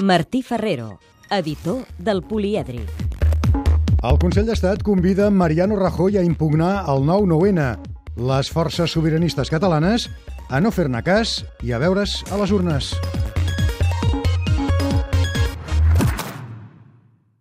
Martí Ferrero, editor del Polièdric. El Consell d'Estat convida Mariano Rajoy a impugnar el 9-9-N, les forces sobiranistes catalanes, a no fer-ne cas i a veure's a les urnes.